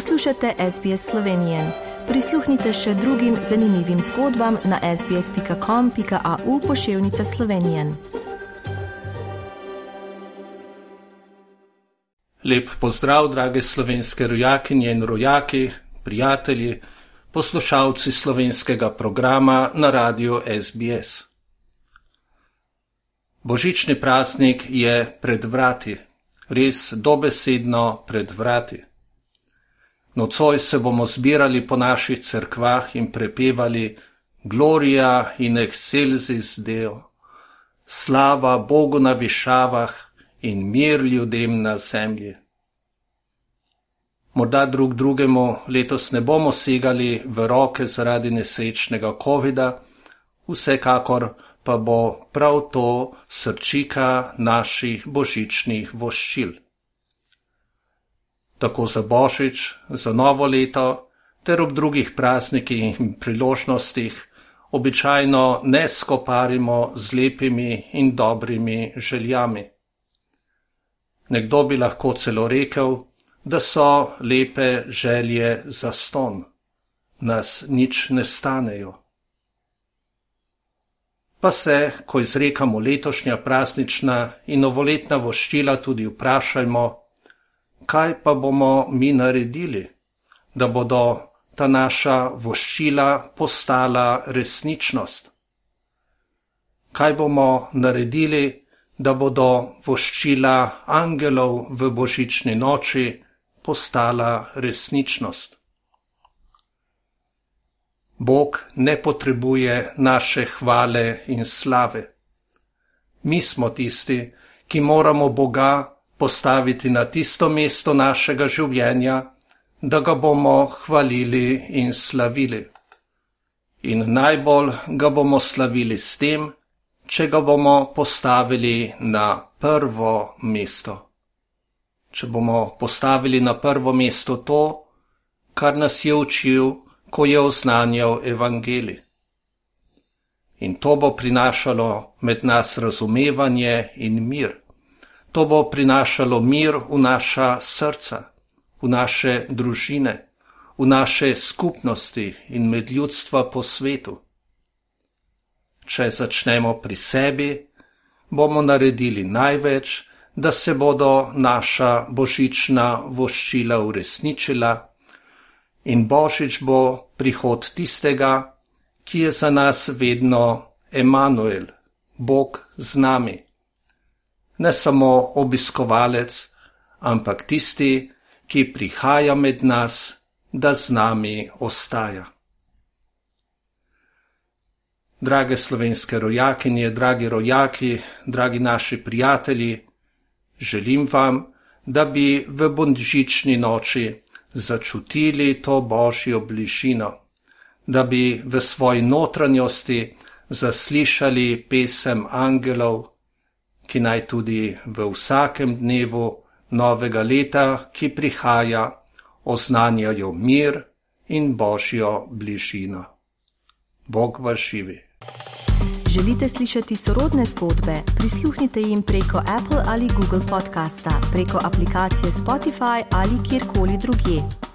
Poslušate SBS Slovenije. Prisluhnite še drugim zanimivim zgodbam na sbsp.com.au pošiljka Slovenije. Lep pozdrav, drage slovenske rojakinje in rojaki, prijatelji, poslušalci slovenskega programa na radiju SBS. Božični praznik je pred vrati, res dobesedno pred vrati. Nocoj se bomo zbirali po naših cerkvah in prepevali Gloria in excelsis Deo, slava Bogu na višavah in mir ljudem na zemlji. Morda drug drugemu letos ne bomo segali v roke zaradi nesrečnega COVID-a, vsekakor pa bo prav to srčika naših božičnih voščil. Tako za božič, za novo leto, ter ob drugih praznikih in priložnostih, običajno ne skoparimo z lepimi in dobrimi željami. Nekdo bi lahko celo rekel, da so lepe želje za ston, nas nič ne stanejo pa se, ko izrekamo letošnja praznična in novoletna voščila, tudi vprašajmo, kaj pa bomo mi naredili, da bodo ta naša voščila postala resničnost. Kaj bomo naredili, da bodo voščila angelov v božični noči postala resničnost. Bog ne potrebuje naše hvale in slave. Mi smo tisti, ki moramo Boga postaviti na tisto mesto našega življenja, da ga bomo hvalili in slavili. In najbolj ga bomo slavili s tem, če ga bomo postavili na prvo mesto. Če bomo postavili na prvo mesto to, kar nas je učil, ko je oznanjal evangelij. In to bo prinašalo med nas razumevanje in mir. To bo prinašalo mir v naša srca, v naše družine, v naše skupnosti in med ljudstva po svetu. Če začnemo pri sebi, bomo naredili največ, da se bodo naša božična voščila uresničila in božič bo prihod tistega, ki je za nas vedno Emanuel, Bog z nami. Ne samo obiskovalec, ampak tisti, ki prihaja med nas, da z nami ostaja. Drage slovenske rojakinje, dragi rojaki, dragi naši prijatelji, želim vam, da bi v bonžični noči začutili to božjo bližino, da bi v svoji notranjosti zaslišali pesem angelov, ki naj tudi v vsakem dnevu novega leta, ki prihaja, oznanjajo mir in božjo bližino. Bog vas živi. Želite slišati sorodne zgodbe? Prisluhnite jim preko Apple ali Google podcasta, preko aplikacije Spotify ali kjerkoli drugje.